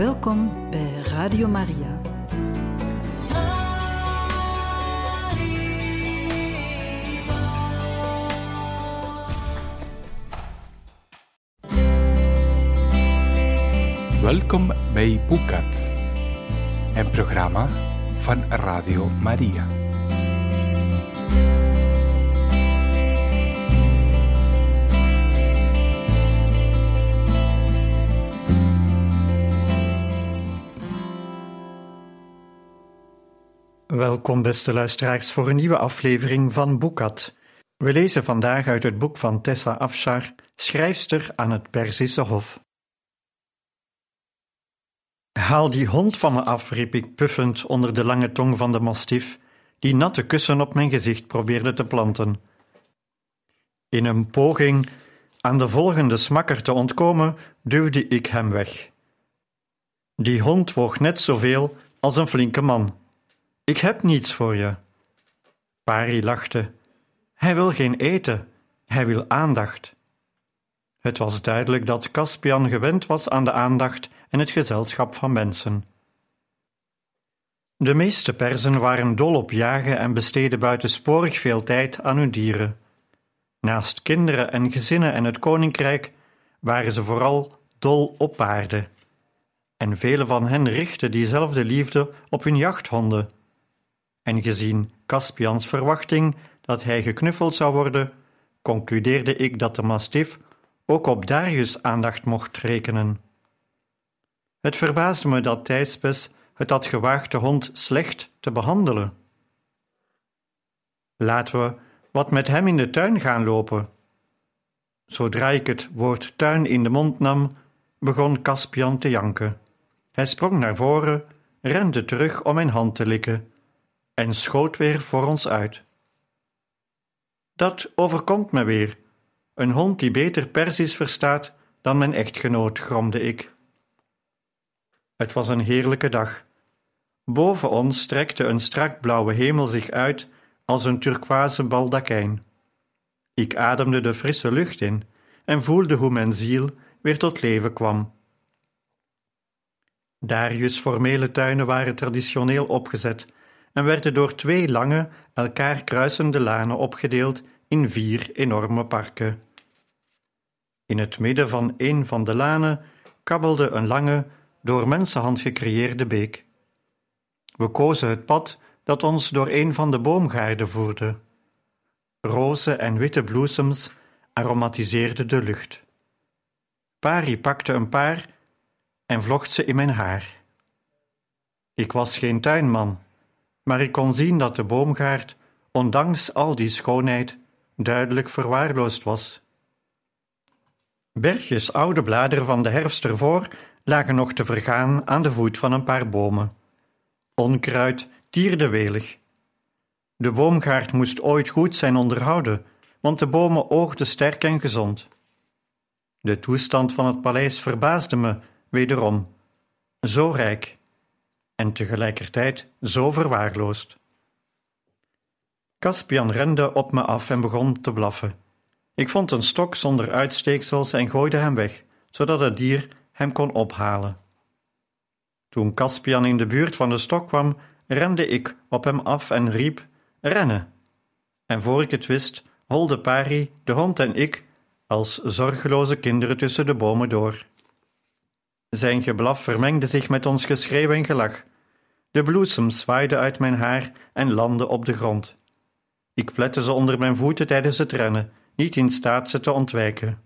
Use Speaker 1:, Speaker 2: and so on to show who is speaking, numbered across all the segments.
Speaker 1: Welkom bij Radio Maria.
Speaker 2: Welkom bij Boekat, een programma van Radio Maria.
Speaker 3: Welkom, beste luisteraars, voor een nieuwe aflevering van Boekat. We lezen vandaag uit het boek van Tessa Afshar, schrijfster aan het Perzische Hof. Haal die hond van me af, riep ik puffend onder de lange tong van de mastif, die natte kussen op mijn gezicht probeerde te planten. In een poging aan de volgende smakker te ontkomen, duwde ik hem weg. Die hond woog net zoveel als een flinke man. Ik heb niets voor je. Pari lachte. Hij wil geen eten, hij wil aandacht. Het was duidelijk dat Caspian gewend was aan de aandacht en het gezelschap van mensen. De meeste Perzen waren dol op jagen en besteden buitensporig veel tijd aan hun dieren. Naast kinderen en gezinnen en het koninkrijk waren ze vooral dol op paarden. En vele van hen richtten diezelfde liefde op hun jachthonden. En gezien Caspians verwachting dat hij geknuffeld zou worden, concludeerde ik dat de mastif ook op Darius aandacht mocht rekenen. Het verbaasde me dat Thijspes het had gewaagd de hond slecht te behandelen. Laten we wat met hem in de tuin gaan lopen. Zodra ik het woord tuin in de mond nam, begon Caspian te janken. Hij sprong naar voren, rende terug om mijn hand te likken en schoot weer voor ons uit. Dat overkomt me weer. Een hond die beter Persisch verstaat dan mijn echtgenoot, gromde ik. Het was een heerlijke dag. Boven ons strekte een strak blauwe hemel zich uit als een turquoise baldakijn. Ik ademde de frisse lucht in en voelde hoe mijn ziel weer tot leven kwam. Darius' formele tuinen waren traditioneel opgezet en werden door twee lange, elkaar kruisende lanen opgedeeld in vier enorme parken. In het midden van een van de lanen kabbelde een lange, door mensenhand gecreëerde beek. We kozen het pad dat ons door een van de boomgaarden voerde. Roze en witte bloesems aromatiseerden de lucht. Pari pakte een paar en vlocht ze in mijn haar. Ik was geen tuinman, maar ik kon zien dat de boomgaard, ondanks al die schoonheid, duidelijk verwaarloosd was. Bergjes oude bladeren van de herfst ervoor lagen nog te vergaan aan de voet van een paar bomen. Onkruid tierde welig. De boomgaard moest ooit goed zijn onderhouden, want de bomen oogden sterk en gezond. De toestand van het paleis verbaasde me wederom. Zo rijk en tegelijkertijd zo verwaarloosd. Caspian rende op me af en begon te blaffen. Ik vond een stok zonder uitsteeksels en gooide hem weg, zodat het dier hem kon ophalen. Toen Caspian in de buurt van de stok kwam, rende ik op hem af en riep: Rennen! En voor ik het wist, holde Pari, de hond en ik als zorgeloze kinderen tussen de bomen door. Zijn geblaf vermengde zich met ons geschreeuw en gelach. De bloesem zwaaide uit mijn haar en landde op de grond. Ik plette ze onder mijn voeten tijdens het rennen, niet in staat ze te ontwijken.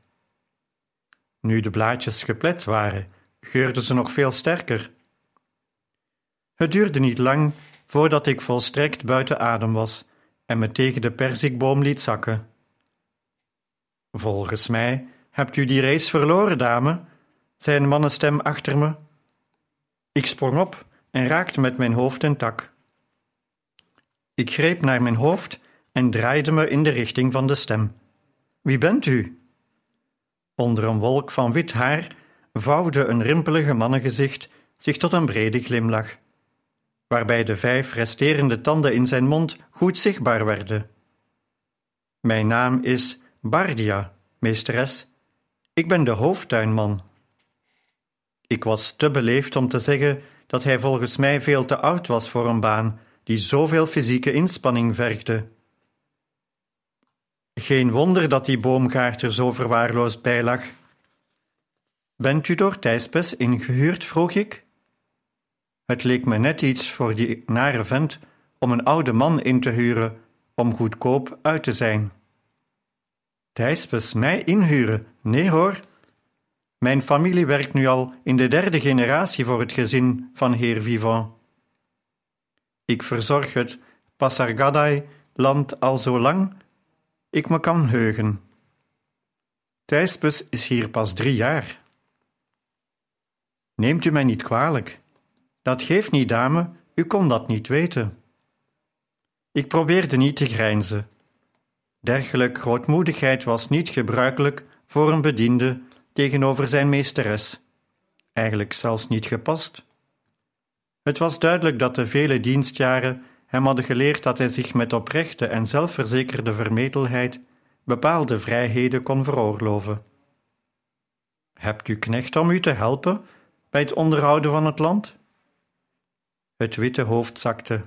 Speaker 3: Nu de blaadjes geplet waren, geurden ze nog veel sterker. Het duurde niet lang voordat ik volstrekt buiten adem was en me tegen de perzikboom liet zakken. Volgens mij hebt u die race verloren, dame, zei een mannenstem achter me. Ik sprong op en raakte met mijn hoofd een tak. Ik greep naar mijn hoofd en draaide me in de richting van de stem. Wie bent u? Onder een wolk van wit haar vouwde een rimpelige mannengezicht zich tot een brede glimlach, waarbij de vijf resterende tanden in zijn mond goed zichtbaar werden. Mijn naam is Bardia, meesteres. Ik ben de hoofdtuinman. Ik was te beleefd om te zeggen dat hij volgens mij veel te oud was voor een baan die zoveel fysieke inspanning vergde. Geen wonder dat die boomgaard er zo verwaarloosd bij lag. Bent u door Thijspes ingehuurd? vroeg ik. Het leek me net iets voor die nare vent om een oude man in te huren om goedkoop uit te zijn. Thijspes mij inhuren? Nee hoor. Mijn familie werkt nu al in de derde generatie voor het gezin van heer Vivant. Ik verzorg het Pasargadai-land al zo lang ik me kan heugen. Thijspes is hier pas drie jaar. Neemt u mij niet kwalijk. Dat geeft niet, dame, u kon dat niet weten. Ik probeerde niet te grijnzen. Dergelijk grootmoedigheid was niet gebruikelijk voor een bediende tegenover zijn meesteres, eigenlijk zelfs niet gepast. Het was duidelijk dat de vele dienstjaren hem hadden geleerd dat hij zich met oprechte en zelfverzekerde vermetelheid bepaalde vrijheden kon veroorloven. Hebt u knecht om u te helpen bij het onderhouden van het land? Het witte hoofd zakte.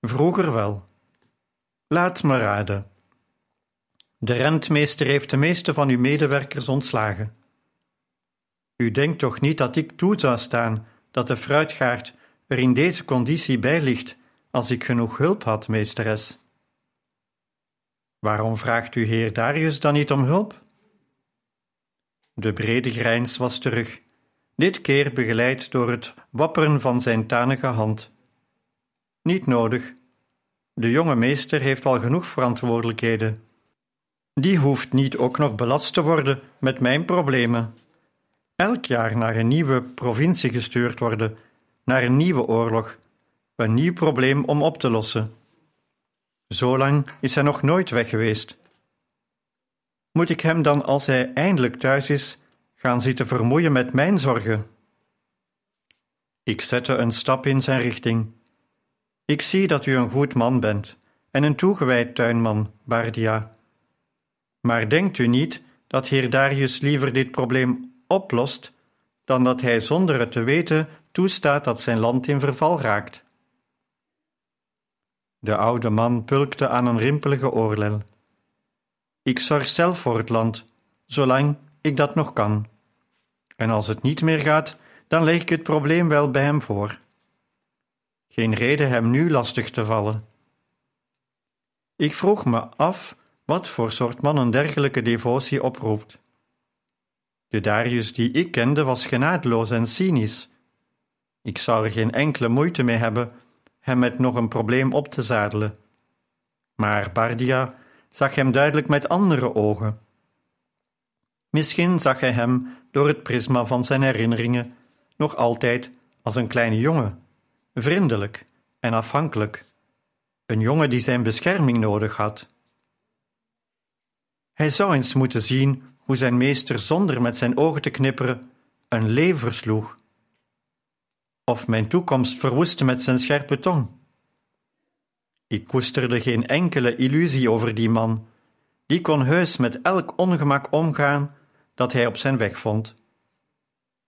Speaker 3: Vroeger wel. Laat me raden. De rentmeester heeft de meeste van uw medewerkers ontslagen. U denkt toch niet dat ik toe zou staan dat de fruitgaard er in deze conditie bij ligt als ik genoeg hulp had, meesteres. Waarom vraagt u heer Darius dan niet om hulp? De brede grijns was terug, dit keer begeleid door het wapperen van zijn tanige hand. Niet nodig. De jonge meester heeft al genoeg verantwoordelijkheden. Die hoeft niet ook nog belast te worden met mijn problemen. Elk jaar naar een nieuwe provincie gestuurd worden, naar een nieuwe oorlog, een nieuw probleem om op te lossen. Zolang is hij nog nooit weg geweest. Moet ik hem dan, als hij eindelijk thuis is, gaan zitten vermoeien met mijn zorgen? Ik zette een stap in zijn richting. Ik zie dat u een goed man bent en een toegewijd tuinman, Bardia. Maar denkt u niet dat heer Darius liever dit probleem oplost, dan dat hij zonder het te weten toestaat dat zijn land in verval raakt? De oude man pulkte aan een rimpelige oorlel. Ik zorg zelf voor het land, zolang ik dat nog kan. En als het niet meer gaat, dan leg ik het probleem wel bij hem voor. Geen reden hem nu lastig te vallen. Ik vroeg me af wat voor soort man een dergelijke devotie oproept. De Darius die ik kende was genadeloos en cynisch. Ik zou er geen enkele moeite mee hebben hem met nog een probleem op te zadelen. Maar Bardia zag hem duidelijk met andere ogen. Misschien zag hij hem door het prisma van zijn herinneringen nog altijd als een kleine jongen, vriendelijk en afhankelijk, een jongen die zijn bescherming nodig had. Hij zou eens moeten zien hoe zijn meester zonder met zijn ogen te knipperen een lever sloeg of mijn toekomst verwoestte met zijn scherpe tong. Ik koesterde geen enkele illusie over die man. Die kon heus met elk ongemak omgaan dat hij op zijn weg vond.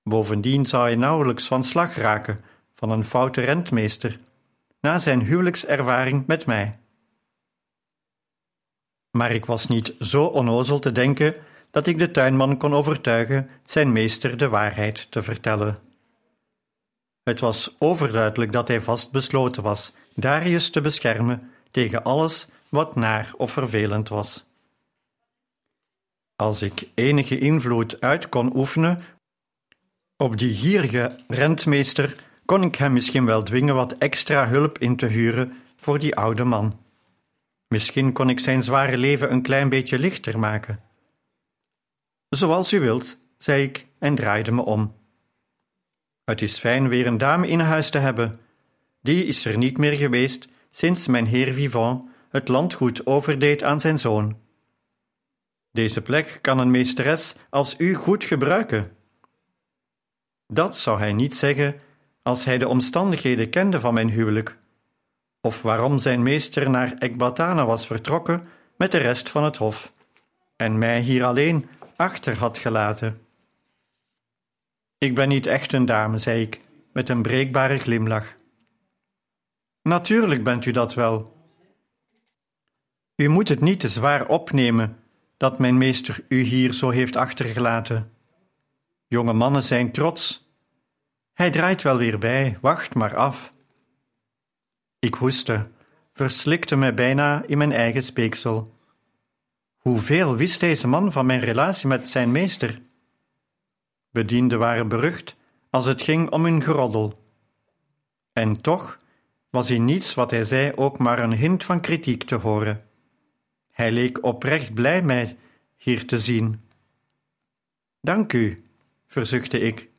Speaker 3: Bovendien zou hij nauwelijks van slag raken van een foute rentmeester na zijn huwelijkservaring met mij. Maar ik was niet zo onnozel te denken dat ik de tuinman kon overtuigen zijn meester de waarheid te vertellen. Het was overduidelijk dat hij vastbesloten was Darius te beschermen tegen alles wat naar of vervelend was. Als ik enige invloed uit kon oefenen op die gierige rentmeester, kon ik hem misschien wel dwingen wat extra hulp in te huren voor die oude man. Misschien kon ik zijn zware leven een klein beetje lichter maken. Zoals u wilt, zei ik en draaide me om. Het is fijn weer een dame in huis te hebben. Die is er niet meer geweest sinds mijn heer Vivant het landgoed overdeed aan zijn zoon. Deze plek kan een meesteres als u goed gebruiken. Dat zou hij niet zeggen als hij de omstandigheden kende van mijn huwelijk, of waarom zijn meester naar Ekbatana was vertrokken met de rest van het hof, en mij hier alleen achter had gelaten. Ik ben niet echt een dame, zei ik, met een breekbare glimlach. Natuurlijk bent u dat wel. U moet het niet te zwaar opnemen dat mijn meester u hier zo heeft achtergelaten. Jonge mannen zijn trots. Hij draait wel weer bij, wacht maar af. Ik hoestte, verslikte me bijna in mijn eigen speeksel. Hoeveel wist deze man van mijn relatie met zijn meester? Bedienden waren berucht als het ging om hun geroddel. En toch was in niets wat hij zei ook maar een hint van kritiek te horen. Hij leek oprecht blij mij hier te zien. Dank u, verzuchtte ik.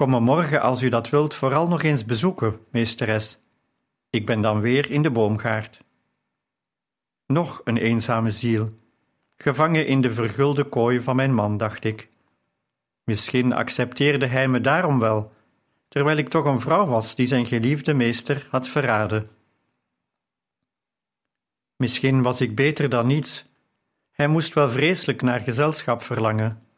Speaker 3: Kom me morgen, als u dat wilt, vooral nog eens bezoeken, meesteres. Ik ben dan weer in de boomgaard. Nog een eenzame ziel, gevangen in de vergulde kooi van mijn man, dacht ik. Misschien accepteerde hij me daarom wel, terwijl ik toch een vrouw was die zijn geliefde meester had verraden. Misschien was ik beter dan niets. Hij moest wel vreselijk naar gezelschap verlangen.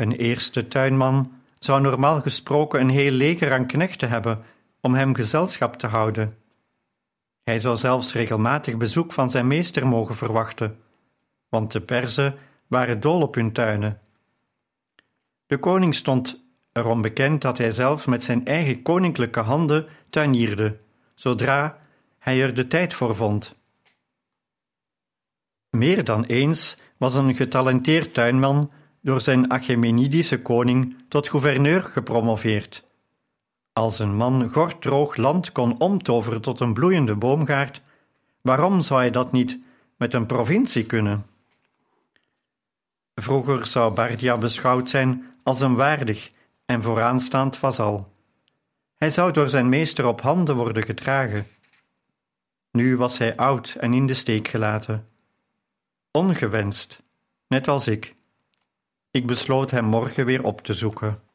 Speaker 3: Een eerste tuinman zou normaal gesproken een heel leger aan knechten hebben om hem gezelschap te houden. Hij zou zelfs regelmatig bezoek van zijn meester mogen verwachten, want de Perzen waren dol op hun tuinen. De koning stond erom bekend dat hij zelf met zijn eigen koninklijke handen tuinierde, zodra hij er de tijd voor vond. Meer dan eens was een getalenteerd tuinman door zijn Achaemenidische koning tot gouverneur gepromoveerd. Als een man gorddroog land kon omtoveren tot een bloeiende boomgaard, waarom zou hij dat niet met een provincie kunnen? Vroeger zou Bardia beschouwd zijn als een waardig en vooraanstaand vazal. Hij zou door zijn meester op handen worden gedragen. Nu was hij oud en in de steek gelaten. Ongewenst, net als ik. Ik besloot hem morgen weer op te zoeken.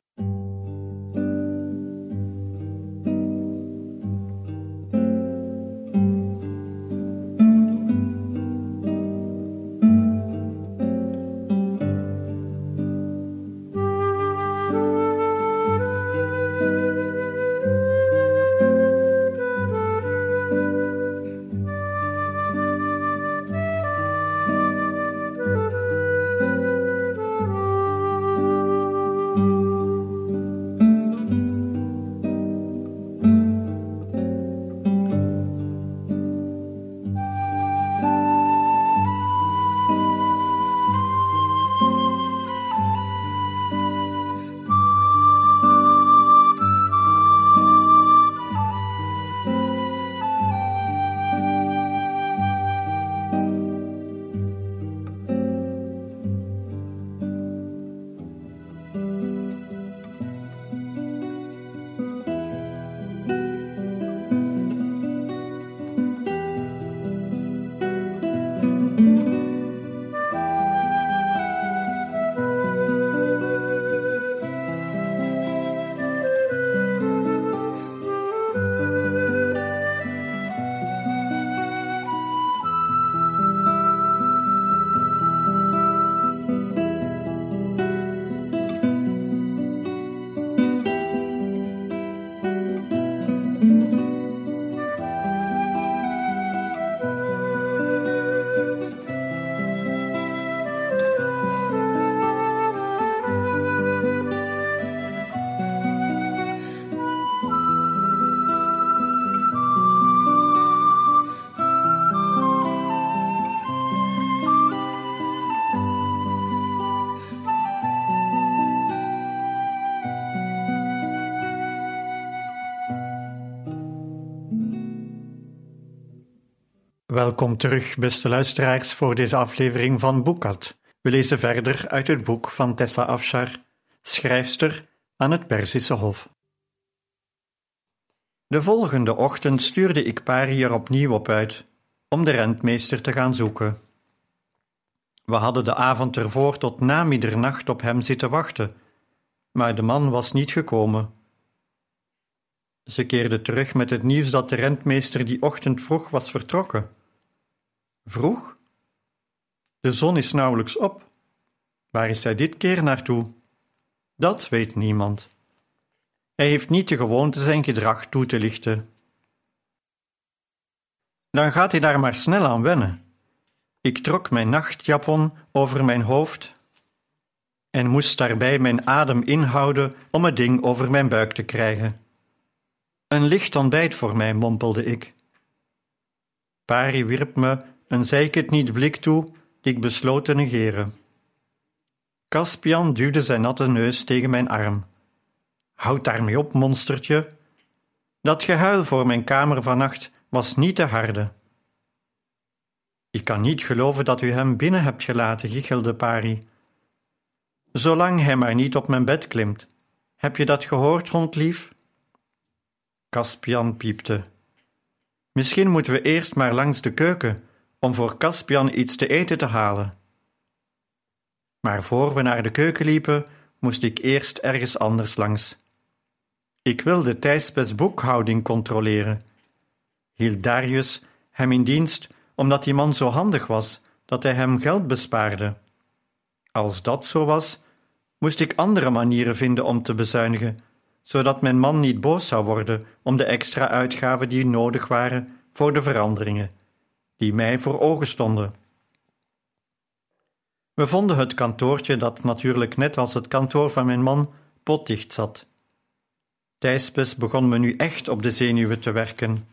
Speaker 3: Welkom terug, beste luisteraars, voor deze aflevering van Boekat. We lezen verder uit het boek van Tessa Afshar, schrijfster aan het Perzische Hof. De volgende ochtend stuurde ik Pari er opnieuw op uit om de rentmeester te gaan zoeken. We hadden de avond ervoor tot na middernacht op hem zitten wachten, maar de man was niet gekomen. Ze keerde terug met het nieuws dat de rentmeester die ochtend vroeg was vertrokken. Vroeg? De zon is nauwelijks op. Waar is hij dit keer naartoe? Dat weet niemand. Hij heeft niet de gewoonte zijn gedrag toe te lichten. Dan gaat hij daar maar snel aan wennen. Ik trok mijn nachtjapon over mijn hoofd en moest daarbij mijn adem inhouden om het ding over mijn buik te krijgen. Een licht ontbijt voor mij, mompelde ik. Pari wierp me een niet blik toe, die ik besloot te negeren. Caspian duwde zijn natte neus tegen mijn arm. Houd daarmee op, monstertje. Dat gehuil voor mijn kamer vannacht was niet te harde. Ik kan niet geloven dat u hem binnen hebt gelaten, giechelde Pari. Zolang hij maar niet op mijn bed klimt. Heb je dat gehoord, hondlief? Caspian piepte. Misschien moeten we eerst maar langs de keuken om voor Caspian iets te eten te halen. Maar voor we naar de keuken liepen, moest ik eerst ergens anders langs. Ik wilde Thijsbes boekhouding controleren. Hield Darius hem in dienst omdat die man zo handig was dat hij hem geld bespaarde. Als dat zo was, moest ik andere manieren vinden om te bezuinigen, zodat mijn man niet boos zou worden om de extra uitgaven die nodig waren voor de veranderingen, die mij voor ogen stonden. We vonden het kantoortje dat natuurlijk net als het kantoor van mijn man potdicht zat. Thijsbes begon me nu echt op de zenuwen te werken.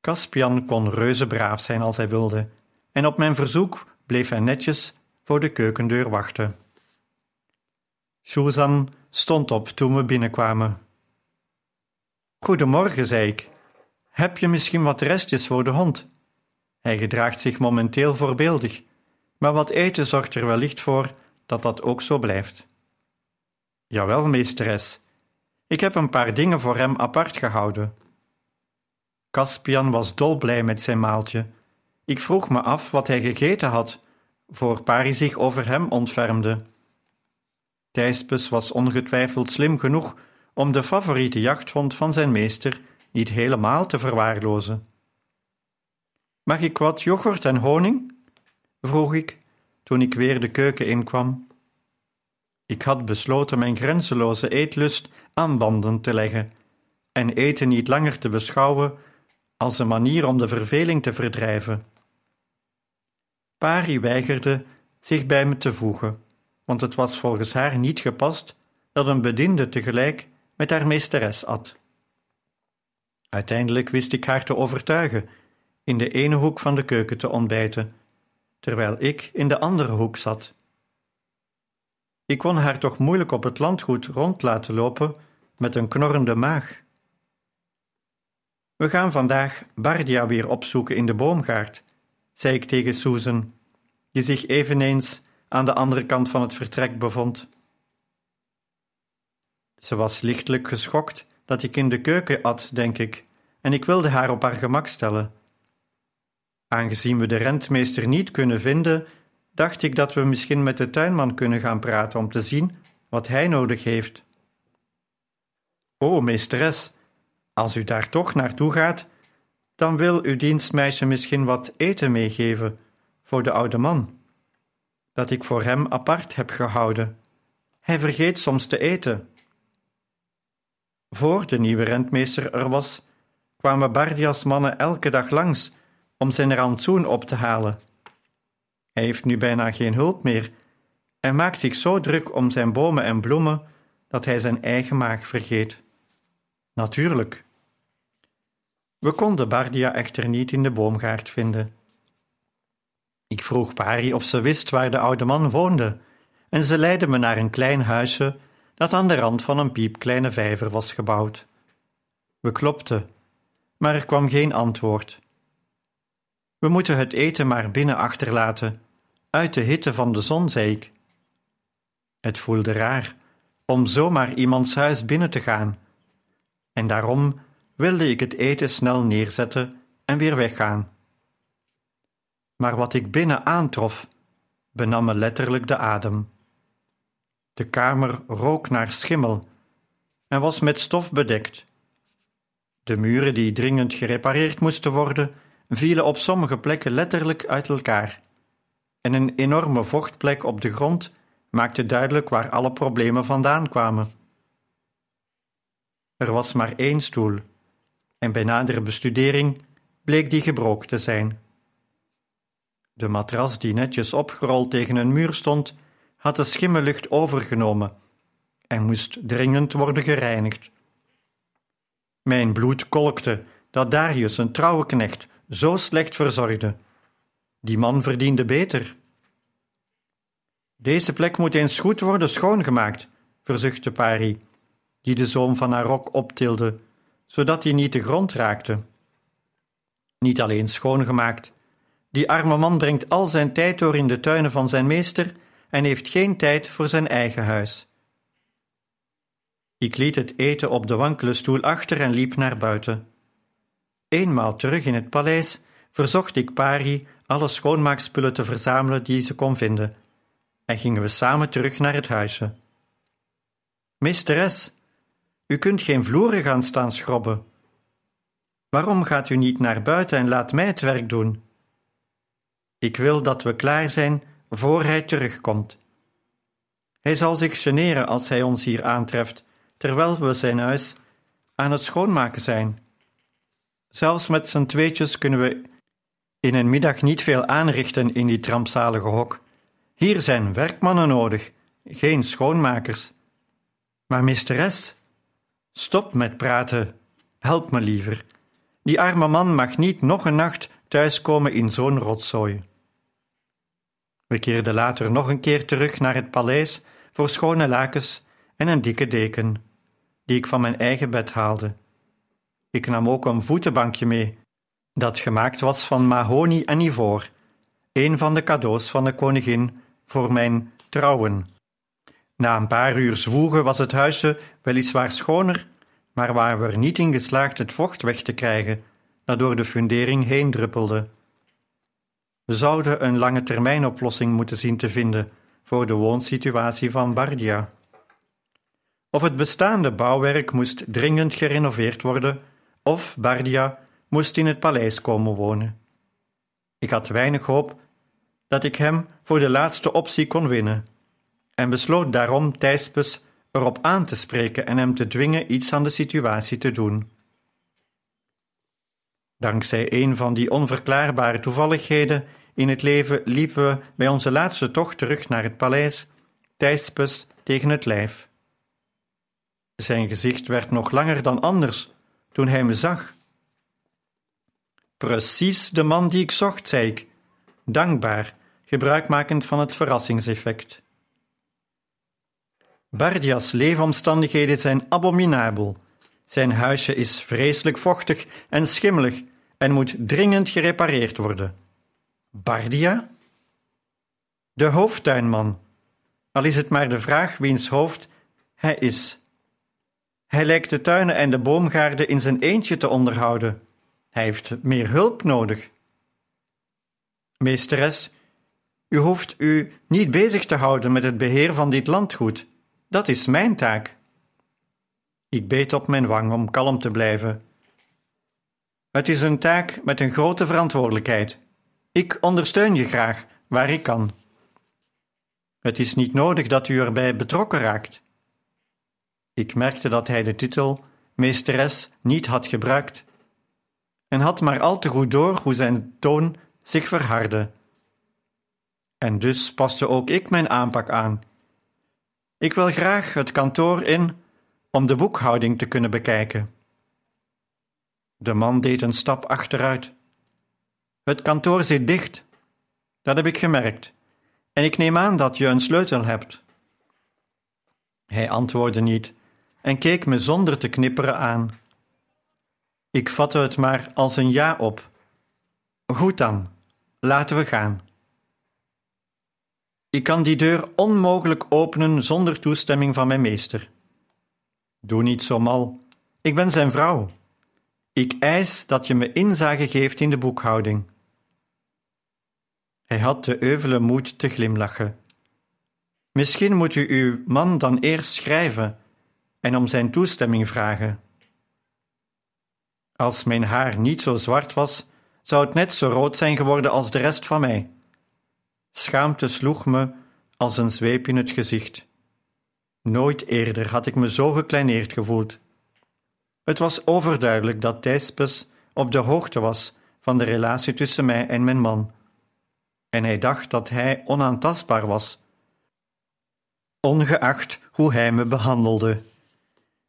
Speaker 3: Caspian kon reuze braaf zijn als hij wilde, en op mijn verzoek bleef hij netjes voor de keukendeur wachten. Susan stond op toen we binnenkwamen. Goedemorgen, zei ik. Heb je misschien wat restjes voor de hond? Hij gedraagt zich momenteel voorbeeldig, maar wat eten zorgt er wellicht voor dat dat ook zo blijft. Jawel, meesteres. Ik heb een paar dingen voor hem apart gehouden. Caspian was dolblij met zijn maaltje. Ik vroeg me af wat hij gegeten had, voor Pari zich over hem ontfermde. Thijspes was ongetwijfeld slim genoeg om de favoriete jachthond van zijn meester niet helemaal te verwaarlozen. Mag ik wat yoghurt en honing? vroeg ik toen ik weer de keuken inkwam. Ik had besloten mijn grenzeloze eetlust aan banden te leggen en eten niet langer te beschouwen als een manier om de verveling te verdrijven. Pari weigerde zich bij me te voegen, want het was volgens haar niet gepast dat een bediende tegelijk met haar meesteres at. Uiteindelijk wist ik haar te overtuigen in de ene hoek van de keuken te ontbijten, terwijl ik in de andere hoek zat. Ik kon haar toch moeilijk op het landgoed rond laten lopen met een knorrende maag. We gaan vandaag Bardia weer opzoeken in de boomgaard, zei ik tegen Susan, die zich eveneens aan de andere kant van het vertrek bevond. Ze was lichtelijk geschokt dat ik in de keuken at, denk ik, en ik wilde haar op haar gemak stellen. Aangezien we de rentmeester niet kunnen vinden, dacht ik dat we misschien met de tuinman kunnen gaan praten om te zien wat hij nodig heeft. O, meesteres, als u daar toch naartoe gaat, dan wil uw dienstmeisje misschien wat eten meegeven voor de oude man, dat ik voor hem apart heb gehouden. Hij vergeet soms te eten. Voor de nieuwe rentmeester er was, kwamen Bardias mannen elke dag langs om zijn rantsoen op te halen. Hij heeft nu bijna geen hulp meer en maakt zich zo druk om zijn bomen en bloemen dat hij zijn eigen maag vergeet. Natuurlijk. We konden Bardia echter niet in de boomgaard vinden. Ik vroeg Pari of ze wist waar de oude man woonde, en ze leidde me naar een klein huisje dat aan de rand van een piepkleine vijver was gebouwd. We klopten, maar er kwam geen antwoord. We moeten het eten maar binnen achterlaten, uit de hitte van de zon, zei ik. Het voelde raar om zomaar iemands huis binnen te gaan, en daarom wilde ik het eten snel neerzetten en weer weggaan. Maar wat ik binnen aantrof, benam me letterlijk de adem. De kamer rook naar schimmel en was met stof bedekt. De muren die dringend gerepareerd moesten worden, vielen op sommige plekken letterlijk uit elkaar. en een enorme vochtplek op de grond maakte duidelijk waar alle problemen vandaan kwamen. Er was maar één stoel, en bij nadere bestudering bleek die gebroken te zijn. De matras die netjes opgerold tegen een muur stond, had de schimmellucht overgenomen en moest dringend worden gereinigd. Mijn bloed kolkte dat Darius een trouwe knecht zo slecht verzorgde. Die man verdiende beter. Deze plek moet eens goed worden schoongemaakt, verzuchtte Pari, die de zoom van haar rok optilde, zodat hij niet de grond raakte. Niet alleen schoongemaakt, die arme man brengt al zijn tijd door in de tuinen van zijn meester en heeft geen tijd voor zijn eigen huis. Ik liet het eten op de wankele stoel achter en liep naar buiten. Eenmaal terug in het paleis verzocht ik Pari alle schoonmaakspullen te verzamelen die ze kon vinden, en gingen we samen terug naar het huisje. Meesteres, u kunt geen vloeren gaan staan schrobben. Waarom gaat u niet naar buiten en laat mij het werk doen? Ik wil dat we klaar zijn voor hij terugkomt. Hij zal zich generen als hij ons hier aantreft, terwijl we zijn huis aan het schoonmaken zijn. Zelfs met z'n tweetjes kunnen we in een middag niet veel aanrichten in die rampzalige hok. Hier zijn werkmannen nodig, geen schoonmakers. Maar meesteres, stop met praten, help me liever. Die arme man mag niet nog een nacht thuiskomen in zo'n rotzooi. We keerden later nog een keer terug naar het paleis voor schone lakens en een dikke deken, die ik van mijn eigen bed haalde. Ik nam ook een voetenbankje mee, dat gemaakt was van mahonie en ivoor, een van de cadeaus van de koningin voor mijn trouwen. Na een paar uur zwoegen was het huisje weliswaar schoner, maar waren we er niet in geslaagd het vocht weg te krijgen, dat door de fundering heen druppelde. We zouden een lange termijnoplossing moeten zien te vinden voor de woonsituatie van Bardia. Of het bestaande bouwwerk moest dringend gerenoveerd worden, of Bardia moest in het paleis komen wonen. Ik had weinig hoop dat ik hem voor de laatste optie kon winnen, en besloot daarom Thijspes erop aan te spreken en hem te dwingen iets aan de situatie te doen. Dankzij een van die onverklaarbare toevalligheden in het leven liepen we bij onze laatste tocht terug naar het paleis, Thijspes tegen het lijf. Zijn gezicht werd nog langer dan anders toen hij me zag. Precies de man die ik zocht, zei ik, dankbaar, gebruikmakend van het verrassingseffect. Bardias leefomstandigheden zijn abominabel. Zijn huisje is vreselijk vochtig en schimmelig en moet dringend gerepareerd worden. Bardia? De hoofdtuinman, al is het maar de vraag wiens hoofd hij is. Hij lijkt de tuinen en de boomgaarden in zijn eentje te onderhouden. Hij heeft meer hulp nodig. Meesteres, u hoeft u niet bezig te houden met het beheer van dit landgoed. Dat is mijn taak. Ik beet op mijn wang om kalm te blijven. Het is een taak met een grote verantwoordelijkheid. Ik ondersteun je graag waar ik kan. Het is niet nodig dat u erbij betrokken raakt. Ik merkte dat hij de titel meesteres niet had gebruikt en had maar al te goed door hoe zijn toon zich verhardde. En dus paste ook ik mijn aanpak aan. Ik wil graag het kantoor in om de boekhouding te kunnen bekijken. De man deed een stap achteruit. Het kantoor zit dicht. Dat heb ik gemerkt. En ik neem aan dat je een sleutel hebt. Hij antwoordde niet en keek me zonder te knipperen aan. Ik vatte het maar als een ja op. Goed dan, laten we gaan. Ik kan die deur onmogelijk openen zonder toestemming van mijn meester. Doe niet zo mal. Ik ben zijn vrouw. Ik eis dat je me inzage geeft in de boekhouding. Hij had de euvele moed te glimlachen. Misschien moet u uw man dan eerst schrijven en om zijn toestemming vragen. Als mijn haar niet zo zwart was, zou het net zo rood zijn geworden als de rest van mij. Schaamte sloeg me als een zweep in het gezicht. Nooit eerder had ik me zo gekleineerd gevoeld. Het was overduidelijk dat Thijspes op de hoogte was van de relatie tussen mij en mijn man. En hij dacht dat hij onaantastbaar was, ongeacht hoe hij me behandelde.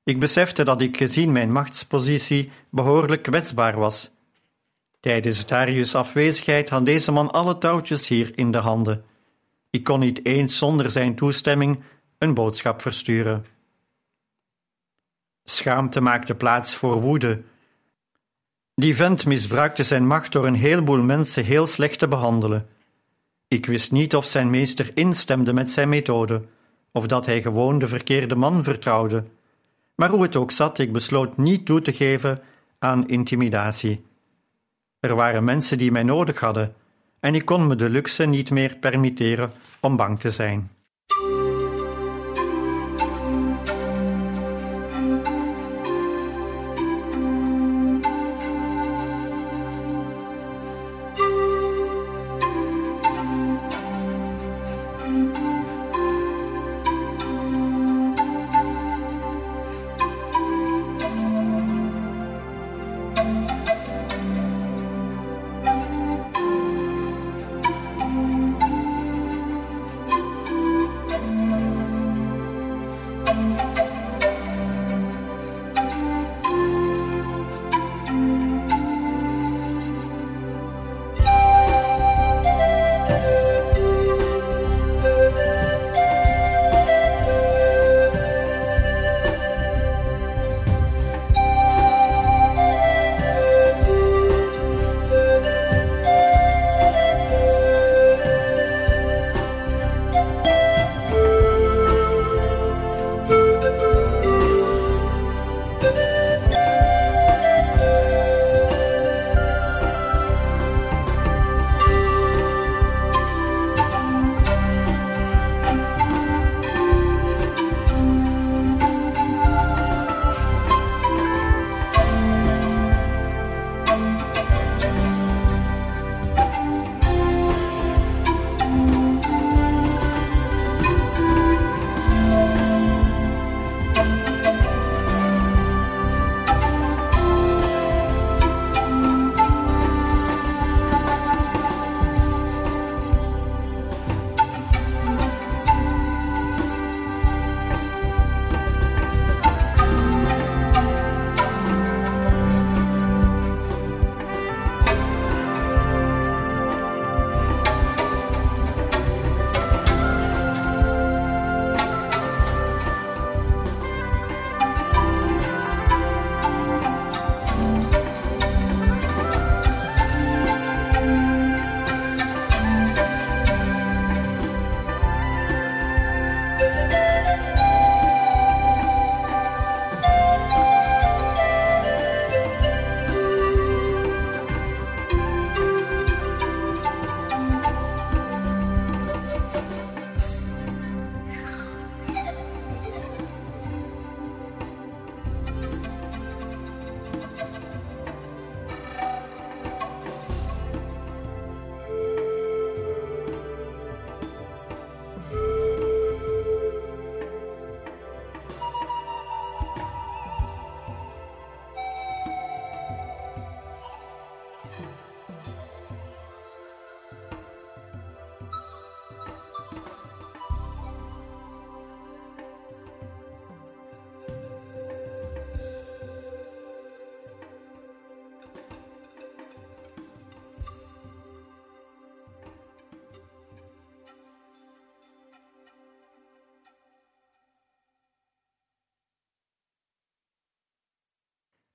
Speaker 3: Ik besefte dat ik gezien mijn machtspositie behoorlijk kwetsbaar was. Tijdens Darius' afwezigheid had deze man alle touwtjes hier in de handen. Ik kon niet eens zonder zijn toestemming een boodschap versturen. Schaamte maakte plaats voor woede. Die vent misbruikte zijn macht door een heleboel mensen heel slecht te behandelen. Ik wist niet of zijn meester instemde met zijn methode, of dat hij gewoon de verkeerde man vertrouwde. Maar hoe het ook zat, ik besloot niet toe te geven aan intimidatie. Er waren mensen die mij nodig hadden, en ik kon me de luxe niet meer permitteren om bang te zijn.